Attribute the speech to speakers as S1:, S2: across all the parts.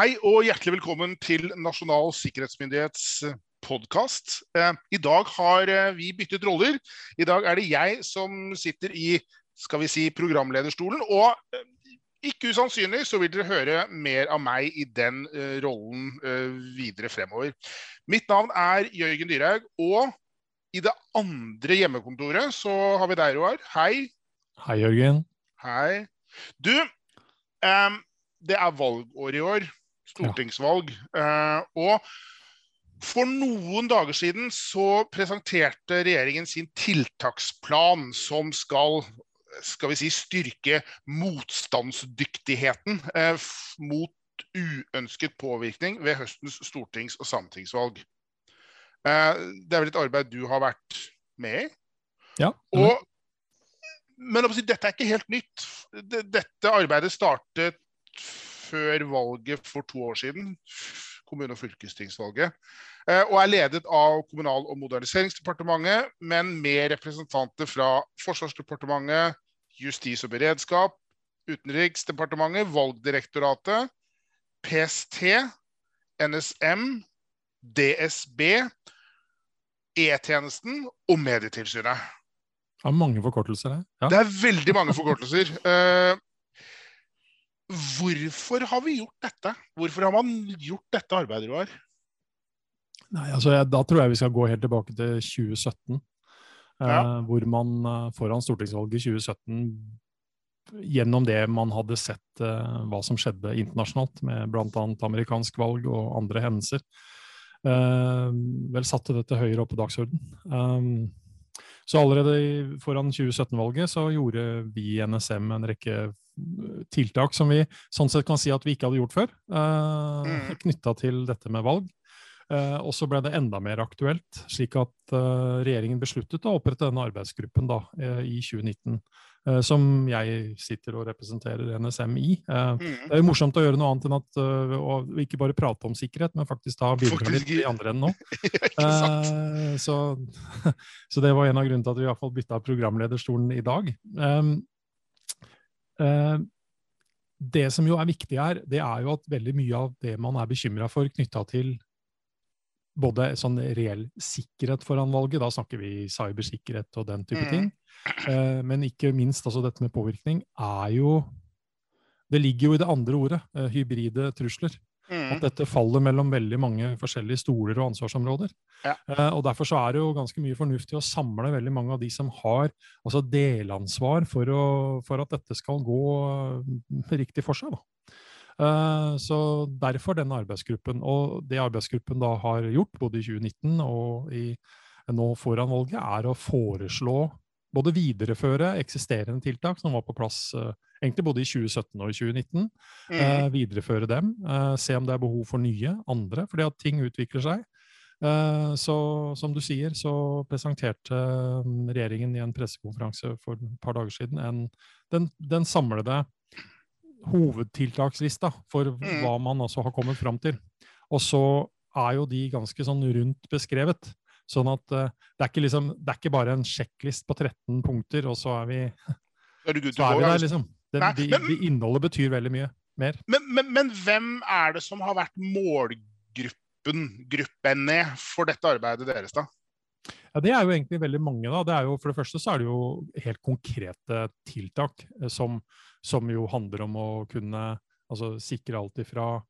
S1: Hei og hjertelig velkommen til Nasjonal sikkerhetsmyndighets eh, podkast. Eh, I dag har eh, vi byttet roller. I dag er det jeg som sitter i skal vi si, programlederstolen. Og ikke usannsynlig så vil dere høre mer av meg i den rollen videre fremover. Mitt navn er Jørgen Dyrhaug, og i det andre hjemmekontoret så har vi deg, Roar. Hei.
S2: Hei, Jørgen.
S1: Hei. Du, um, det er valgår i år stortingsvalg. Ja. og for noen dager siden så presenterte regjeringen sin tiltaksplan som skal skal vi si, styrke motstandsdyktigheten eh, mot uønsket påvirkning ved høstens stortings- og sametingsvalg. Eh, det er vel et arbeid du har vært med i?
S2: Ja.
S1: Og, men dette er ikke helt nytt. Dette arbeidet startet før valget for to år siden, kommune- og fylkestingsvalget, eh, og er ledet av Kommunal- og moderniseringsdepartementet, men med representanter fra Forsvarsdepartementet, Justis- og beredskap, Utenriksdepartementet, Valgdirektoratet, PST, NSM, DSB, E-tjenesten og Medietilsynet.
S2: Det er mange forkortelser her.
S1: Ja. Det er veldig mange forkortelser. Hvorfor har vi gjort dette? Hvorfor har man gjort dette arbeidet, Roar?
S2: Nei, altså, jeg, Da tror jeg vi skal gå helt tilbake til 2017. Eh, ja. Eh, hvor man eh, foran stortingsvalget i 2017, gjennom det man hadde sett eh, hva som skjedde internasjonalt, med bl.a. amerikansk valg og andre hendelser, eh, vel satte dette høyere opp på dagsorden. Eh, så allerede foran 2017-valget så gjorde vi i NSM en rekke tiltak som vi sånn sett kan si at vi ikke hadde gjort før, uh, mm. knytta til dette med valg. Uh, og så ble det enda mer aktuelt, slik at uh, regjeringen besluttet å opprette denne arbeidsgruppen da, uh, i 2019. som jeg sitter og representerer NSM i. Mm. Det er jo morsomt å gjøre noe annet enn at å ikke bare prate om sikkerhet, men faktisk ta bidra litt i andre enden nå. så, så, det var en av grunnene til at vi i hvert fall bytta programlederstolen i dag. Um, Eh, det som jo er viktig her, det er jo at veldig mye av det man er bekymra for knytta til både sånn reell sikkerhet foran valget, da snakker vi cybersikkerhet og den type mm. ting, eh, men ikke minst altså dette med påvirkning, er jo Det ligger jo i det andre ordet, eh, hybride trusler. Mm. At dette faller mellom veldig mange forskjellige stoler og ansvarsområder. Ja. Eh, og Derfor så er det jo ganske mye fornuftig å samle veldig mange av de som har altså delansvar for, å, for at dette skal gå eh, riktig for seg. da. Eh, så derfor denne arbeidsgruppen. Og det arbeidsgruppen da har gjort, både i 2019 og i, nå foran valget, er å foreslå både videreføre eksisterende tiltak som var på plass uh, egentlig både i 2017 og i 2019. Mm. Uh, videreføre dem. Uh, se om det er behov for nye, andre, fordi at ting utvikler seg. så som du sier, så presenterte regjeringen i en pressekonferanse for et par dager siden en, den, den, samlede hovedtiltakslista for mm. hva man altså har kommet fram til. Og så er jo de ganske sånn rundt beskrevet. Sånn at uh, det, er liksom, det, er ikke bare en sjekklist på 13 punkter, og så er vi, så er vi der, liksom. Det, de, men, de innholdet betyr veldig mye mer.
S1: Men, men, men, hvem er det som har vært målgruppen gruppene for dette arbeidet deres, da?
S2: Ja, Det er jo egentlig veldig mange. da. Det er jo, for det første så er det jo helt konkrete tiltak eh, som, som jo handler om å kunne altså, sikre alt ifra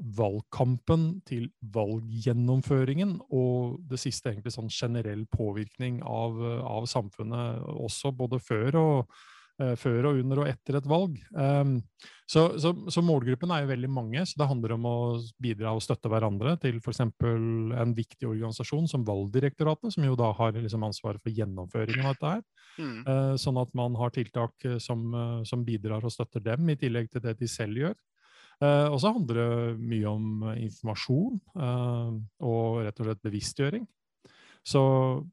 S2: valgkampen til valggjennomføringen, og det siste egentlig sånn generell påvirkning av, av samfunnet også, både før og, uh, før og under og etter et valg. Um, så, så, så, målgruppen er jo veldig mange, så det handler om å bidra og støtte hverandre til f.eks. en viktig organisasjon som Valgdirektoratet, som jo da har liksom ansvaret for gjennomføringen av dette her. Mm. Uh, sånn at man har tiltak som, uh, som bidrar og støtter dem, i tillegg til det de selv gjør. Eh, og så handler det mye om eh, informasjon eh, og rett og slett bevisstgjøring. Så,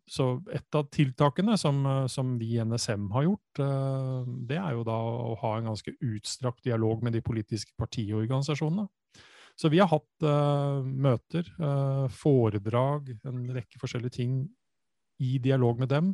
S2: så, et av tiltakene som, som, vi i NSM har gjort, det er jo da å ha en ganske utstrakt dialog med de politiske partiorganisasjonene. Så vi har hatt møter, foredrag, en rekke forskjellige ting i dialog med dem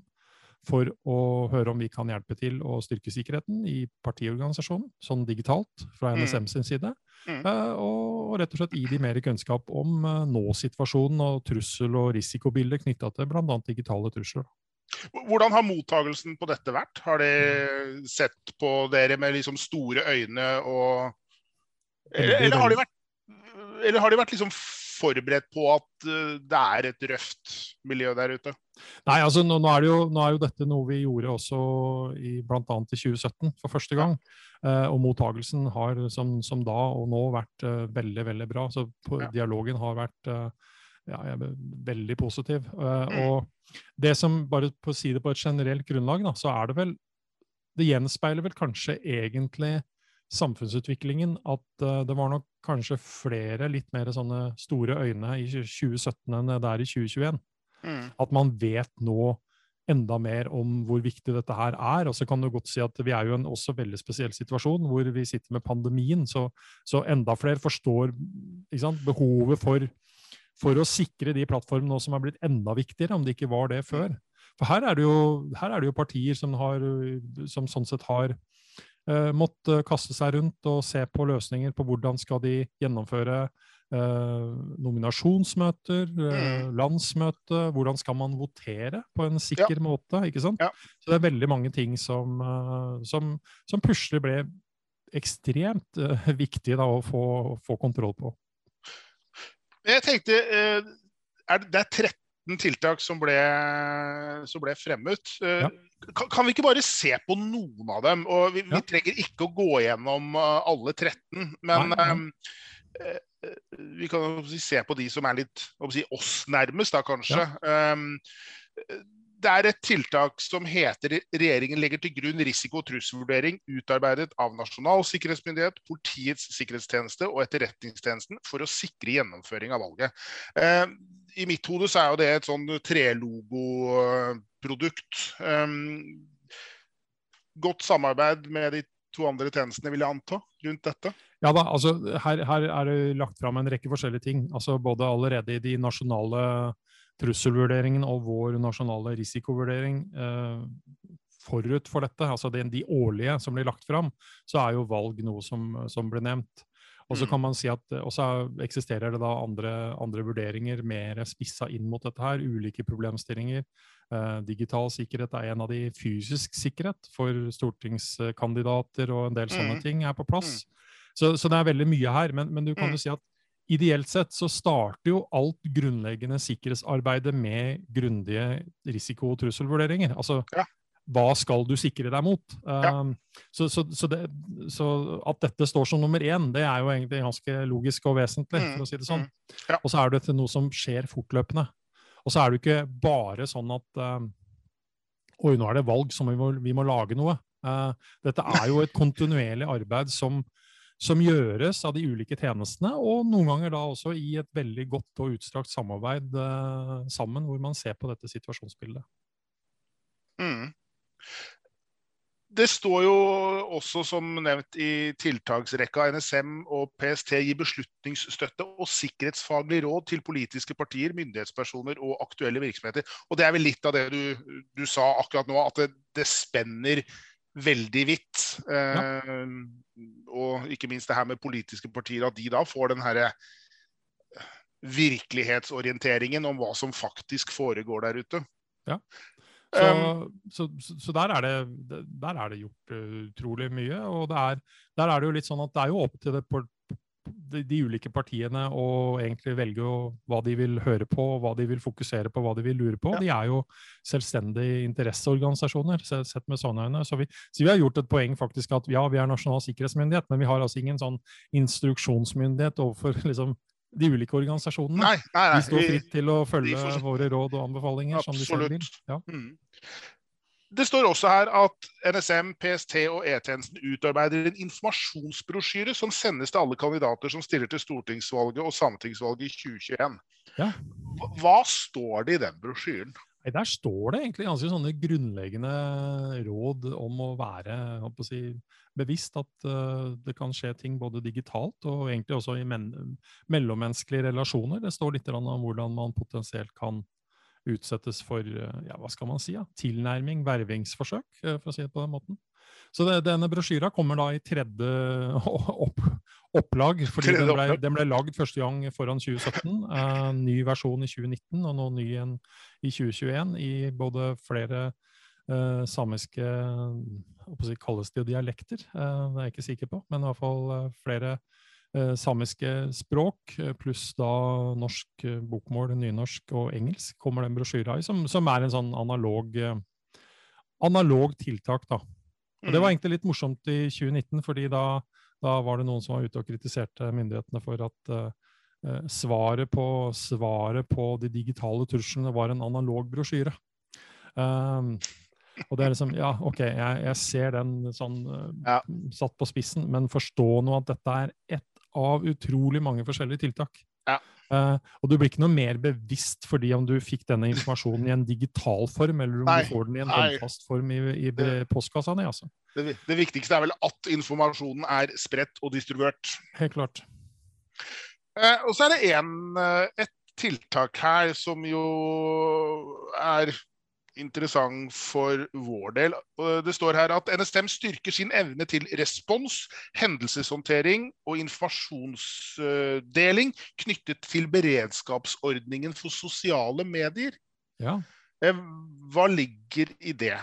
S2: for å høre om vi kan hjelpe til å styrke sikkerheten i partiorganisasjonen, sånn digitalt, fra NSM sin side. Mm. Uh, og rett og slett gi de mer kunnskap om uh, nå-situasjonen og trussel- og risikobildet knytta til bl.a. digitale trusler.
S1: Hvordan har mottagelsen på dette vært? Har de sett på dere med liksom store øyne og Eller, eller har de vært, eller har de vært liksom forberedt på at uh, det er et røft miljø der ute?
S2: Nei, altså nå, nå, er jo, nå, er jo, dette noe vi gjorde også i bl.a. i 2017 for første gang. Eh, og mottagelsen har som, som, da og nå vært eh, veldig, veldig bra. Så på, ja. dialogen har vært eh, ja, veldig positiv. Mm. Og det som, bare på å si det på et generelt grunnlag, da, så er det vel Det gjenspeiler vel kanskje egentlig samfunnsutviklingen at det var nok kanskje flere litt mer sånne store øyne i 2017 enn det er i 2021. Mm. At man vet nå enda mer om hvor viktig dette her er. Og så kan du godt si at vi er jo en også veldig spesiell situasjon hvor vi sitter med pandemien, så, så enda flere forstår sant, behovet for, for, å sikre de plattformene nå som er blitt enda viktigere, om det ikke var det før. For her er det jo, er det jo partier som, har, som sånn sett har uh, måttet kaste seg rundt og se på løsninger på hvordan skal de gjennomføre Eh, nominasjonsmøter, eh, mm. landsmøte, hvordan skal man votere på en sikker ja. måte? ikke sant? Ja. Så det er veldig mange ting som, eh, som, som plutselig ble ekstremt viktig da, å få, få, kontroll på.
S1: Jeg tenkte er Det er 13 tiltak som ble, som ble fremmet. Ja. Kan, kan, vi ikke bare se på noen av dem? og Vi, vi trenger ikke å gå gjennom alle 13, men nei, nei. Um, vi kan se på de som er litt si, oss nærmest, da kanskje. Ja. Um, det er et tiltak som heter 'Regjeringen legger til grunn risiko- og trusselvurdering utarbeidet av Nasjonal sikkerhetsmyndighet, Politiets sikkerhetstjeneste og Etterretningstjenesten for å sikre gjennomføring av valget'. Um, I mitt hode så er jo det et sånn trelogoprodukt. Um, godt samarbeid med de to andre tjenestene, vil jeg anta, rundt dette?
S2: Ja da, altså her, her, er det lagt fram en rekke forskjellige ting. altså Både allerede i de nasjonale trusselvurderingene og vår nasjonale risikovurdering eh, forut for dette, altså de, de, årlige som blir lagt fram, så er jo valg noe som, som blir nevnt. Og så mm. kan man si at også eksisterer det da andre, andre vurderinger mer spissa inn mot dette her. Ulike problemstillinger. Eh, digital sikkerhet er en av de. Fysisk sikkerhet for stortingskandidater og en del sånne mm. ting er på plass. Mm. Så, så, det er veldig mye her. Men, men du kan jo si at ideelt sett så starter jo alt grunnleggende sikkerhetsarbeidet med grundige risiko- og trusselvurderinger. Altså, ja hva skal du sikre deg mot? Ja. Um, så, så, så, det, så, at dette står som nummer én, det er jo egentlig ganske logisk og vesentlig, mm, for å si det sånn. Mm. Ja. Og så er det noe som skjer fortløpende. Og så er det ikke bare sånn at um, Oi, nå er det valg, så vi må, vi må lage noe. Uh, dette er jo et kontinuerlig arbeid som, som gjøres av de ulike tjenestene, og noen ganger da også i et veldig godt og utstrakt samarbeid uh, sammen, hvor man ser på dette situasjonsbildet.
S1: Mm. Det står jo også, som nevnt i tiltaksrekka, NSM og PST gir beslutningsstøtte og sikkerhetsfaglig råd til politiske partier, myndighetspersoner og aktuelle virksomheter. Og Det er vel litt av det du, du sa akkurat nå, at det, det spenner veldig vidt. Ja. Eh, og ikke minst det her med politiske partier, at de da får den herre virkelighetsorienteringen om hva som faktisk foregår der ute.
S2: Ja. Så, um, så, så der, er det, der, er det, gjort uh, utrolig mye. Og er, der er det jo litt sånn at det er jo opp til det, de, de, ulike partiene å egentlig velge hva de vil høre på, hva de vil fokusere på, hva de vil lure på. Ja. De er jo selvstendige interesseorganisasjoner, sett med sånne øyne. Så vi, så vi, har gjort et poeng faktisk at ja, vi er nasjonal sikkerhetsmyndighet, men vi har altså ingen sånn instruksjonsmyndighet overfor liksom, de ulike organisasjonene. Nei, nei, nei, de står fritt til å følge får... våre råd og anbefalinger.
S1: Absolutt. som de. Ja. Mm. Det står også her at NSM, PST og E-tjenesten utarbeider en informasjonsbrosjyre som sendes til alle kandidater som stiller til stortingsvalget og sametingsvalget i 2021. Ja. Hva står det i den brosjyren?
S2: Der står det egentlig ganske sånne grunnleggende råd om å være å si, bevisst at uh, det kan skje ting både digitalt og egentlig også i mellommenneskelige relasjoner. Det står litt om hvordan man potensielt kan utsettes for ja, hva skal man si, ja, tilnærming, vervingsforsøk, for å si det på den måten. Så det, denne brosjyra kommer da i tredje opp, opplag, fordi den ble, den ble lagd første gang foran 2017. Uh, ny versjon i 2019 og nå ny igjen i 2021 i både flere uh, samiske si, Kalles det dialekter? Uh, det er jeg ikke sikker på, men i hvert fall flere samiske språk, pluss da norsk bokmål, nynorsk og engelsk, kommer den brosjyra i, som, som, er en sånn analog, analog tiltak, da. Og Det var mm. egentlig litt morsomt i 2019, fordi da, da var det noen som var ute og kritiserte myndighetene for at uh, svaret, på, svaret på de digitale truslene var en analog brosjyre. Um, og det er liksom Ja, OK, jeg, jeg ser den sånn uh, ja. satt på spissen, men forstå nå at dette er ett av utrolig mange forskjellige tiltak. Ja. Uh, og du blir ikke noe mer bevisst fordi om du fikk denne informasjonen i en digital form, eller om nei, du får den i en håndfast form i, i postkassa di. Altså.
S1: Det, det, viktigste er vel at informasjonen er spredt og distribuert.
S2: Helt klart.
S1: Uh, og så er det en, uh, et tiltak her som jo er interessant for vår del. Det står her at NSM styrker sin evne til respons, hendelseshåndtering og informasjonsdeling knyttet til beredskapsordningen for sosiale medier.
S2: Ja.
S1: Eh, hva ligger i det?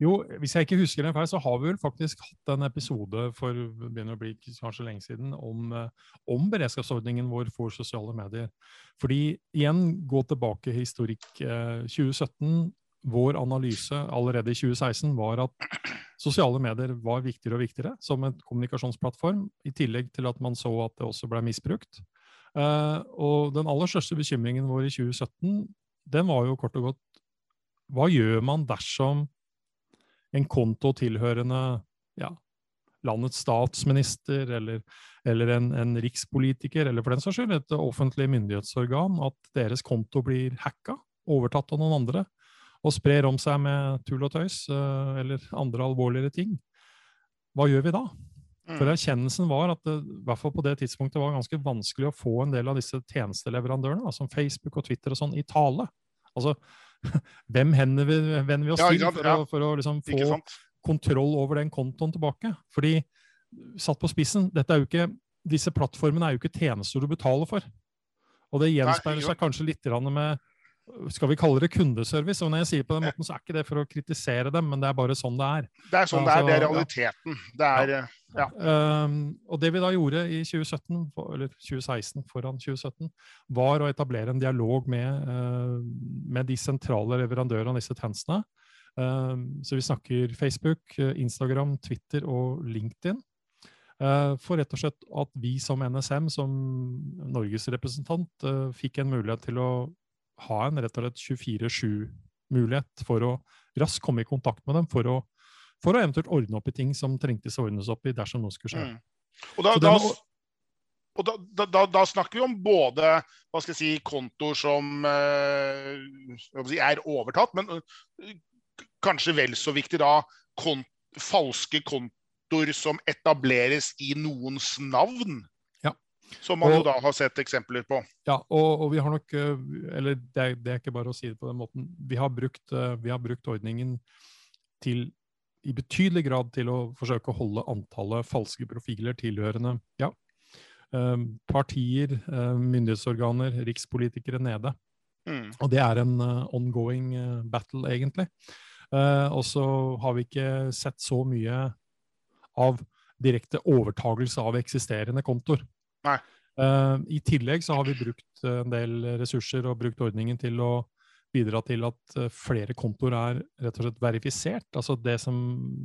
S2: Jo, hvis jeg ikke husker den feil, så har vi vel faktisk hatt en episode for begynner å bli kanskje lenge siden om, eh, om beredskapsordningen vår for sosiale medier. Fordi igjen, gå tilbake i historikk. 2017, eh, vår analyse allerede i 2016 var at sosiale medier var viktigere og viktigere som en kommunikasjonsplattform, i tillegg til at man så at det også ble misbrukt. Eh, og den aller største bekymringen vår i 2017, den var jo kort og godt hva gjør man dersom en konto tilhørende ja, landets statsminister eller, eller en, en, rikspolitiker, eller for den saks skyld et offentlig myndighetsorgan, at deres konto blir hacka, overtatt av noen andre, og sprer om seg med tull og tøys eh, eller andre alvorligere ting. Hva gjør vi da? For mm. erkjennelsen var at det i hvert fall på det tidspunktet var ganske vanskelig å få en del av disse tjenesteleverandørene, som Facebook og Twitter og sånn, i tale. Altså, hvem hender vi, oss ja, til for, ja. å, for å liksom få kontroll over den kontoen tilbake? Fordi, satt på spissen, er ikke, disse plattformene er jo ikke tjenester du betaler for. Og det gjenspeiler seg kanskje litt med skal vi kalle det kundeservice? Og når jeg sier på den måten, så er ikke det for å kritisere dem, men det er bare sånn det er.
S1: Det er sånn altså, det er, det er realiteten. Det er, ja. ja.
S2: Um, og det vi da gjorde i 2017, eller 2016 foran 2017, var å etablere en dialog med, uh, med de sentrale leverandørene av disse tjenestene. Um, så vi snakker Facebook, Instagram, Twitter og LinkedIn. Uh, for rett og slett at vi som NSM, som Norges representant, uh, fikk en mulighet til å ha en rett og slett 24-7-mulighet for å raskt komme i kontakt med dem, for å, for å, eventuelt ordne opp i ting som trengtes å ordnes opp i dersom noe skulle skje. Mm.
S1: Og, da, da, og da, da, da, snakker vi om både hva skal jeg si, kontoer som eh, er overtatt, men uh, kanskje vel så viktig da kont falske kontoer som etableres i noens navn. Som man og, jo da har sett eksempler på.
S2: Ja, og, og vi har nok eh, Eller det er, det er, ikke bare å si det på den måten. Vi har brukt, eh, vi har brukt ordningen til i betydelig grad til å forsøke å holde antallet falske profiler tilhørende ja, eh, partier, myndighetsorganer, rikspolitikere nede. Mm. Og det er en ongoing battle, egentlig. Og så har vi ikke sett så mye av direkte overtagelse av eksisterende kontoer. Uh, I tillegg så har vi brukt eh, en del ressurser og brukt ordningen til å bidra til at uh, flere kontoer er rett og slett verifisert. Altså det som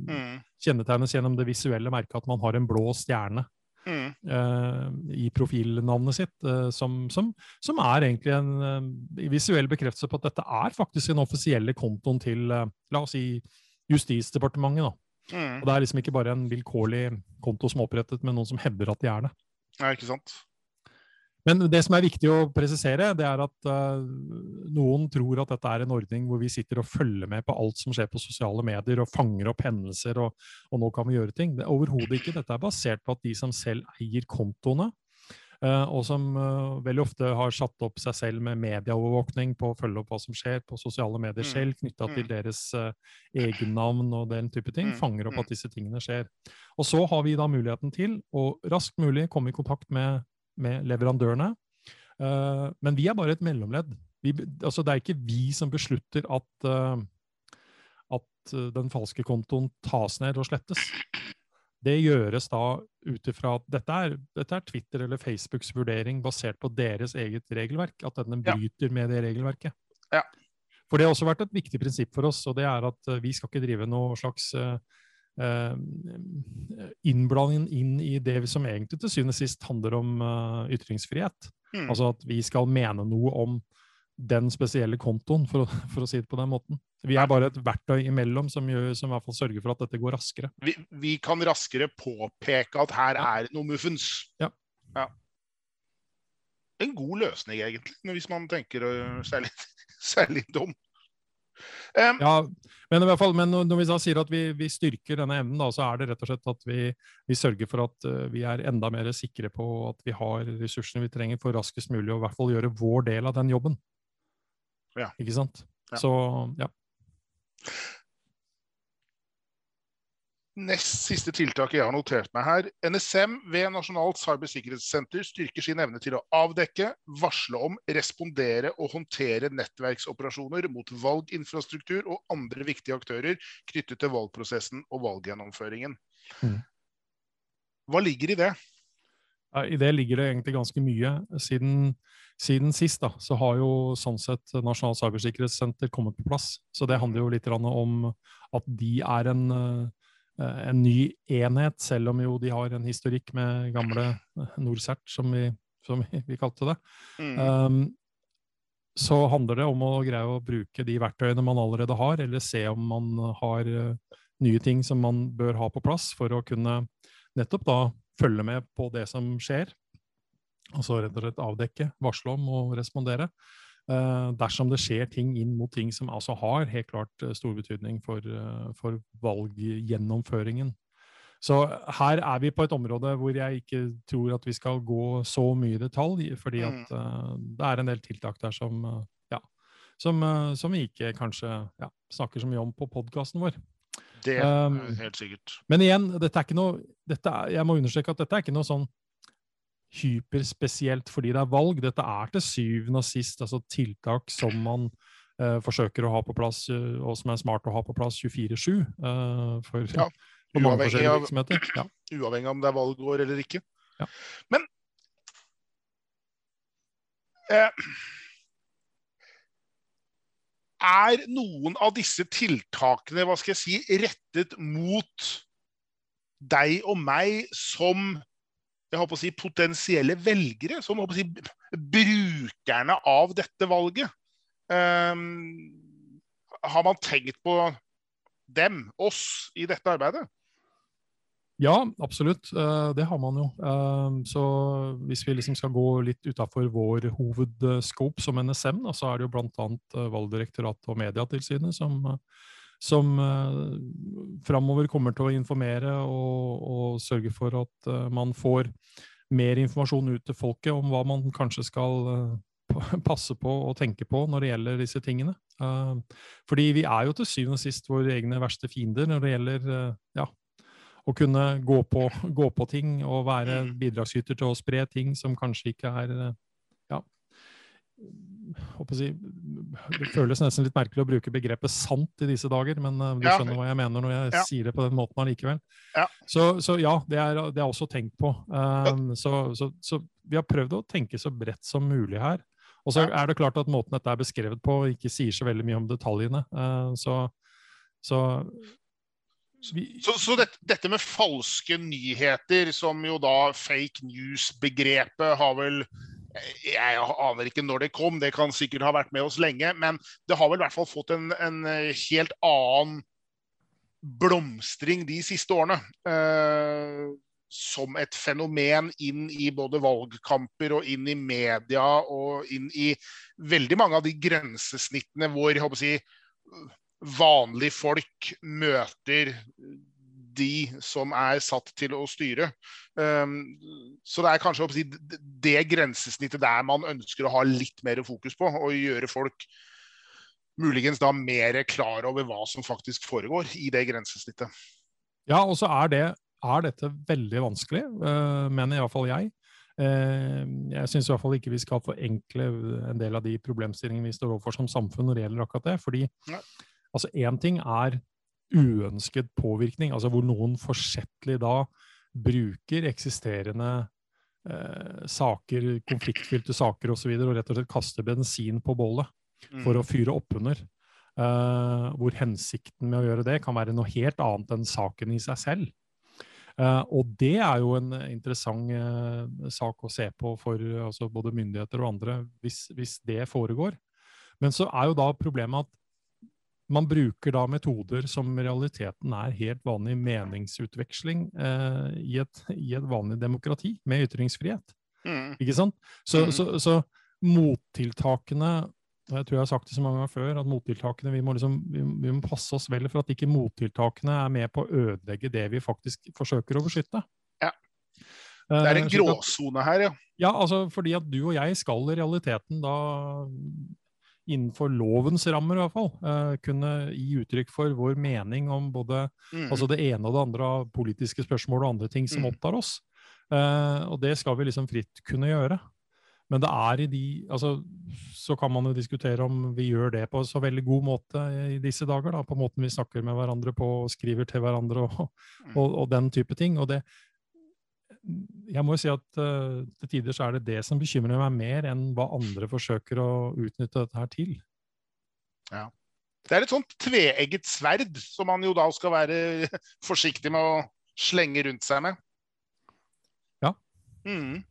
S2: mm. kjennetegnes gjennom det visuelle merket at man har en blå stjerne mm. uh, i profilnavnet sitt, som, som, som, er egentlig en visuell bekreftelse på at dette er faktisk den offisielle kontoen til, la oss si, Justisdepartementet. da. Mm. Og Det er liksom ikke bare en vilkårlig konto som er opprettet med noen som hevder at de er det.
S1: Ja, ikke sant.
S2: Men det som er viktig å presisere, det er at uh, noen tror at dette er en ordning hvor vi sitter og følger med på alt som skjer på sosiale medier og fanger opp hendelser, og, og nå kan vi gjøre ting. Det er Overhodet ikke. Dette er basert på at de som selv eier kontoene, og som uh, veldig ofte har satt opp seg selv med medieovervåkning på å følge opp hva som skjer på sosiale medier mm. selv, knytta til mm. deres uh, egennavn og den type ting. Mm. Fanger opp at disse tingene skjer. Og så har vi da muligheten til å raskt mulig komme i kontakt med, med leverandørene. men vi er bare et mellomledd. Vi, altså det er ikke vi som beslutter at, at den falske kontoen tas ned og slettes. Det gjøres da ut ifra at dette er, dette er, Twitter eller Facebooks vurdering basert på deres eget regelverk. At denne bryter ja. med det regelverket.
S1: Ja.
S2: For det har også vært et viktig prinsipp for oss, og det er at uh, vi skal ikke drive noe slags uh, innblanding inn i det som egentlig til syvende og sist handler om uh, ytringsfrihet. Mm. Altså at vi skal mene noe om den spesielle kontoen, for å, for å, si det på den måten. Vi er bare et verktøy imellom som, gjør, som i hvert fall sørger for at dette går raskere.
S1: Vi, vi kan raskere påpeke at her ja. er noe muffens.
S2: Ja.
S1: ja. En god løsning, egentlig, hvis man tenker seg litt, seg litt om.
S2: Um, ja, men i hvert fall, men når vi da sier at vi, vi styrker denne evnen, da, så er det rett og slett at vi, vi sørger for at uh, vi er enda mer sikre på at vi har ressursene vi trenger for raskest mulig å i hvert fall gjøre vår del av den jobben.
S1: Ja.
S2: Ikke sant? Ja. Så ja.
S1: Nest siste tiltaket jeg har notert meg her. NSM ved Nasjonalt cybersikkerhetssenter styrker sin evne til å avdekke, varsle om, respondere og håndtere nettverksoperasjoner mot valginfrastruktur og andre viktige aktører knyttet til valgprosessen og valggjennomføringen. Mm. Hva ligger i det?
S2: I det ligger det egentlig ganske mye. Siden siden sist da, så har jo sånn sett Nasjonalt cybersikkerhetssenter kommet på plass. Så det handler jo litt om at de er en, eh, en ny enhet, selv om jo de har en historikk med gamle NorCERT, som vi, som vi kalte det. Mm. Um, så handler det om å greie å bruke de verktøyene man allerede har, eller se om man har uh, nye ting som man bør ha på plass for å kunne nettopp da følge med på det som skjer, Altså rett og slett avdekke, varsle om og respondere. Uh, dersom det skjer ting inn mot ting som altså har helt klart uh, stor betydning for, uh, for, valggjennomføringen. Så her er vi på et område hvor jeg ikke tror at vi skal gå så mye i detalj, fordi at uh, det er en del tiltak der som, ja, som, som vi ikke kanskje ja, snakker så mye om på podkasten vår.
S1: Det er um, helt sikkert.
S2: Men igjen, dette er ikke noe, dette er, jeg må understreke at dette er ikke noe sånn hyperspesielt fordi det er valg. Dette er til syvende og sist altså tiltak som man uh, forsøker å ha på plass, uh, og som er smart å ha på plass 24-7 uh, eh, for, ja, for mange forskjellige virksomheter. Ja.
S1: Uavhengig om det er valgår eller ikke.
S2: Ja.
S1: Men er noen av disse tiltakene hva skal jeg si, rettet mot deg og meg som jeg håper å si, potensielle velgere, som håper å si, brukerne av dette valget. Um, har man tenkt på dem, oss, i dette arbeidet?
S2: Ja, absolutt. Uh, det har man jo. Uh, så hvis vi liksom skal gå litt utafor vår hovedscope som NSM, så er det jo bl.a. Uh, Valgdirektoratet og Mediatilsynet som uh, som uh, framover kommer til å informere og, og sørge for at uh, man får mer informasjon ut til folket om hva man kanskje skal uh, passe på og tenke på når det gjelder disse tingene. Uh, fordi vi er jo til syvende og sist våre egne verste fiender når det gjelder ja, å kunne gå på, gå på, ting og være mm. bidragsyter til å spre ting som kanskje ikke er si, Det føles nesten litt merkelig å bruke begrepet 'sant' i disse dager, men uh, du ja. skjønner hva jeg mener når jeg ja. sier det på den måten allikevel.
S1: Ja.
S2: Så, så, ja, det er, det er, også tenkt på. Um, så, så, så, vi har prøvd å tenke så bredt som mulig her. Og så er det klart at måten dette er beskrevet på, ikke sier så veldig mye om detaljene. Uh, så,
S1: vi... Så, så dette, dette, med falske nyheter, som jo da fake news-begrepet har vel jeg aner ikke når det kom, det kan sikkert ha vært med oss lenge. Men det har vel i hvert fall fått en, en helt annen blomstring de siste årene. Eh, som et fenomen inn i både valgkamper og inn i media og inn i veldig mange av de grensesnittene hvor jeg si, vanlige folk møter de som er satt til å styre. Um, så det er kanskje si, det grensesnittet der man ønsker å ha litt mer fokus på, og gjøre folk muligens da mer klar over hva som faktisk foregår i det grensesnittet.
S2: Ja, og så er, det, er dette veldig vanskelig, uh, mener iallfall jeg. Uh, jeg syns ikke vi skal forenkle en del av de problemstillingene vi står overfor som samfunn når det gjelder akkurat det. fordi ja. altså Én ting er uønsket påvirkning, altså hvor noen forsettlig da bruker eksisterende eh, saker, konfliktfylte saker osv., og, så videre, og rett og slett kaster bensin på bålet for mm. å fyre opp under. Uh, hvor hensikten med å gjøre det kan være noe helt annet enn saken i seg selv. Uh, og det er jo en interessant uh, sak å se på for altså både myndigheter og andre, hvis, hvis, det foregår. Men så er jo da problemet at man bruker da metoder som i realiteten er helt vanlig meningsutveksling eh, i, et, i, et, vanlig demokrati med ytringsfrihet. Mm. Ikke sant? Så, mm. så, så, mottiltakene jeg tror jeg har sagt det så mange ganger før, at mottiltakene, vi må, liksom, vi, vi må passe oss vel for at ikke mottiltakene er med på å ødelegge det vi faktisk forsøker å beskytte.
S1: Ja. Det er en gråsone her, ja.
S2: Ja, altså fordi at du og jeg skal i realiteten da innenfor lovens rammer i hvert fall, uh, kunne gi uttrykk for vår mening om både mm. altså det ene og det andre av politiske spørsmål og andre ting som mm. opptar oss. Uh, og det skal vi liksom fritt kunne gjøre. Men det er i de altså, Så kan man jo diskutere om vi gjør det på så veldig god måte i disse dager. Da, på måten vi snakker med hverandre på og skriver til hverandre og, mm. og, og den type ting. Og det, jeg må jo si at uh, til tider så er det det som bekymrer meg mer enn hva andre forsøker å utnytte dette her til.
S1: Ja. Det er et sånt tveegget sverd som man jo da skal være forsiktig med å slenge rundt seg med.
S2: Ja.
S1: Mm.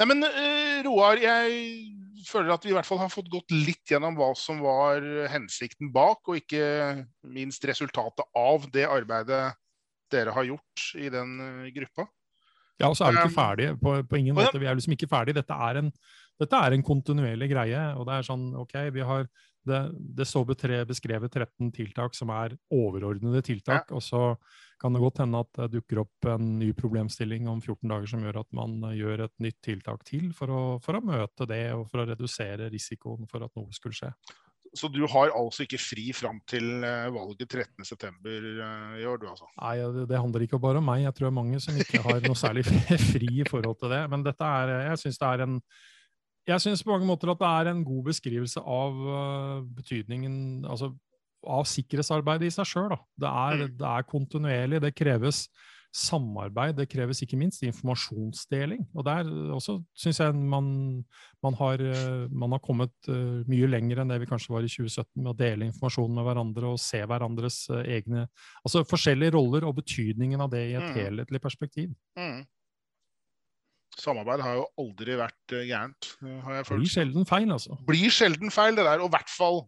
S1: Nei, men uh, Roar, jeg føler at vi i hvert fall har fått gått litt gjennom hva som var hensikten bak, og ikke minst resultatet av det arbeidet dere har gjort i den uh, gruppa.
S2: Ja, og så er vi ikke um, ferdige. På, på ingen måte. Vi er liksom ikke ferdige. Dette er, en, dette er en kontinuerlig greie. og det er sånn, ok, vi har det, det står beskrevet 13 tiltak som er overordnede tiltak. Ja. og så kan det godt hende at det dukker opp en ny problemstilling om 14 dager som gjør at man eh, gjør et nytt tiltak til for å, for å møte det og for å redusere risikoen for at noe skulle skje.
S1: Så du har altså ikke fri fram til eh, valget 13.9. Eh, i år, du altså?
S2: Nei, det, det, handler ikke bare om meg. Jeg tror det er mange som ikke har noe særlig fri i forhold til det. Men dette er, jeg syns det er en jeg synes på mange måter at det er en god beskrivelse av betydningen altså av sikkerhetsarbeidet i seg sjøl. Det, mm. det, er kontinuerlig. Det kreves samarbeid. Det kreves ikke minst informasjonsdeling. Og der også syns jeg man, man, har, man, har, kommet uh, mye lenger enn det vi kanskje var i 2017 med å dele informasjon med hverandre og se hverandres uh, egne Altså forskjellige roller og betydningen av det i et mm. helhetlig perspektiv. Mm.
S1: Samarbeid har jo aldri vært gærent, har jeg følt.
S2: Blir sjelden feil, altså.
S1: Blir sjelden feil, det der. Og i hvert fall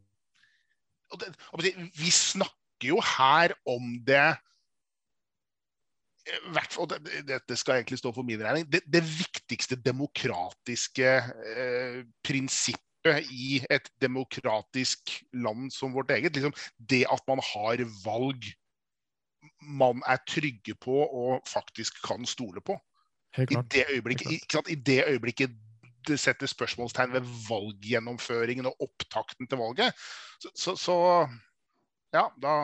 S1: det, Vi snakker jo her om det og dette skal egentlig stå for min regning, det, det viktigste demokratiske eh, prinsippet i et demokratisk land som vårt eget. Liksom, det at man har valg man er trygge på og faktisk kan stole på. I det, I det øyeblikket det setter spørsmålstegn ved valggjennomføringen og opptakten til valget, så, så, så ja, da,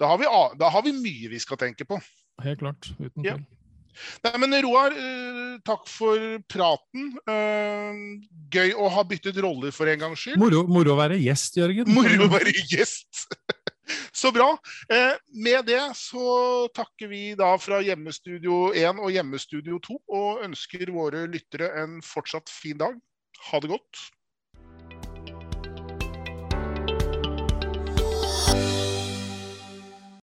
S1: da, har vi, da, har vi, mye vi skal tenke på.
S2: Helt klart. Uten tvil. Ja.
S1: Nei, men Roar, uh, takk for praten. Uh, gøy å ha byttet roller for en gangs skyld.
S2: Moro, moro å være gjest, Jørgen.
S1: Moro å være gjest. Så bra. Eh, med det så takker vi da fra Hjemmestudio 1 og Hjemmestudio 2 og ønsker våre lyttere en fortsatt fin dag. Ha det godt.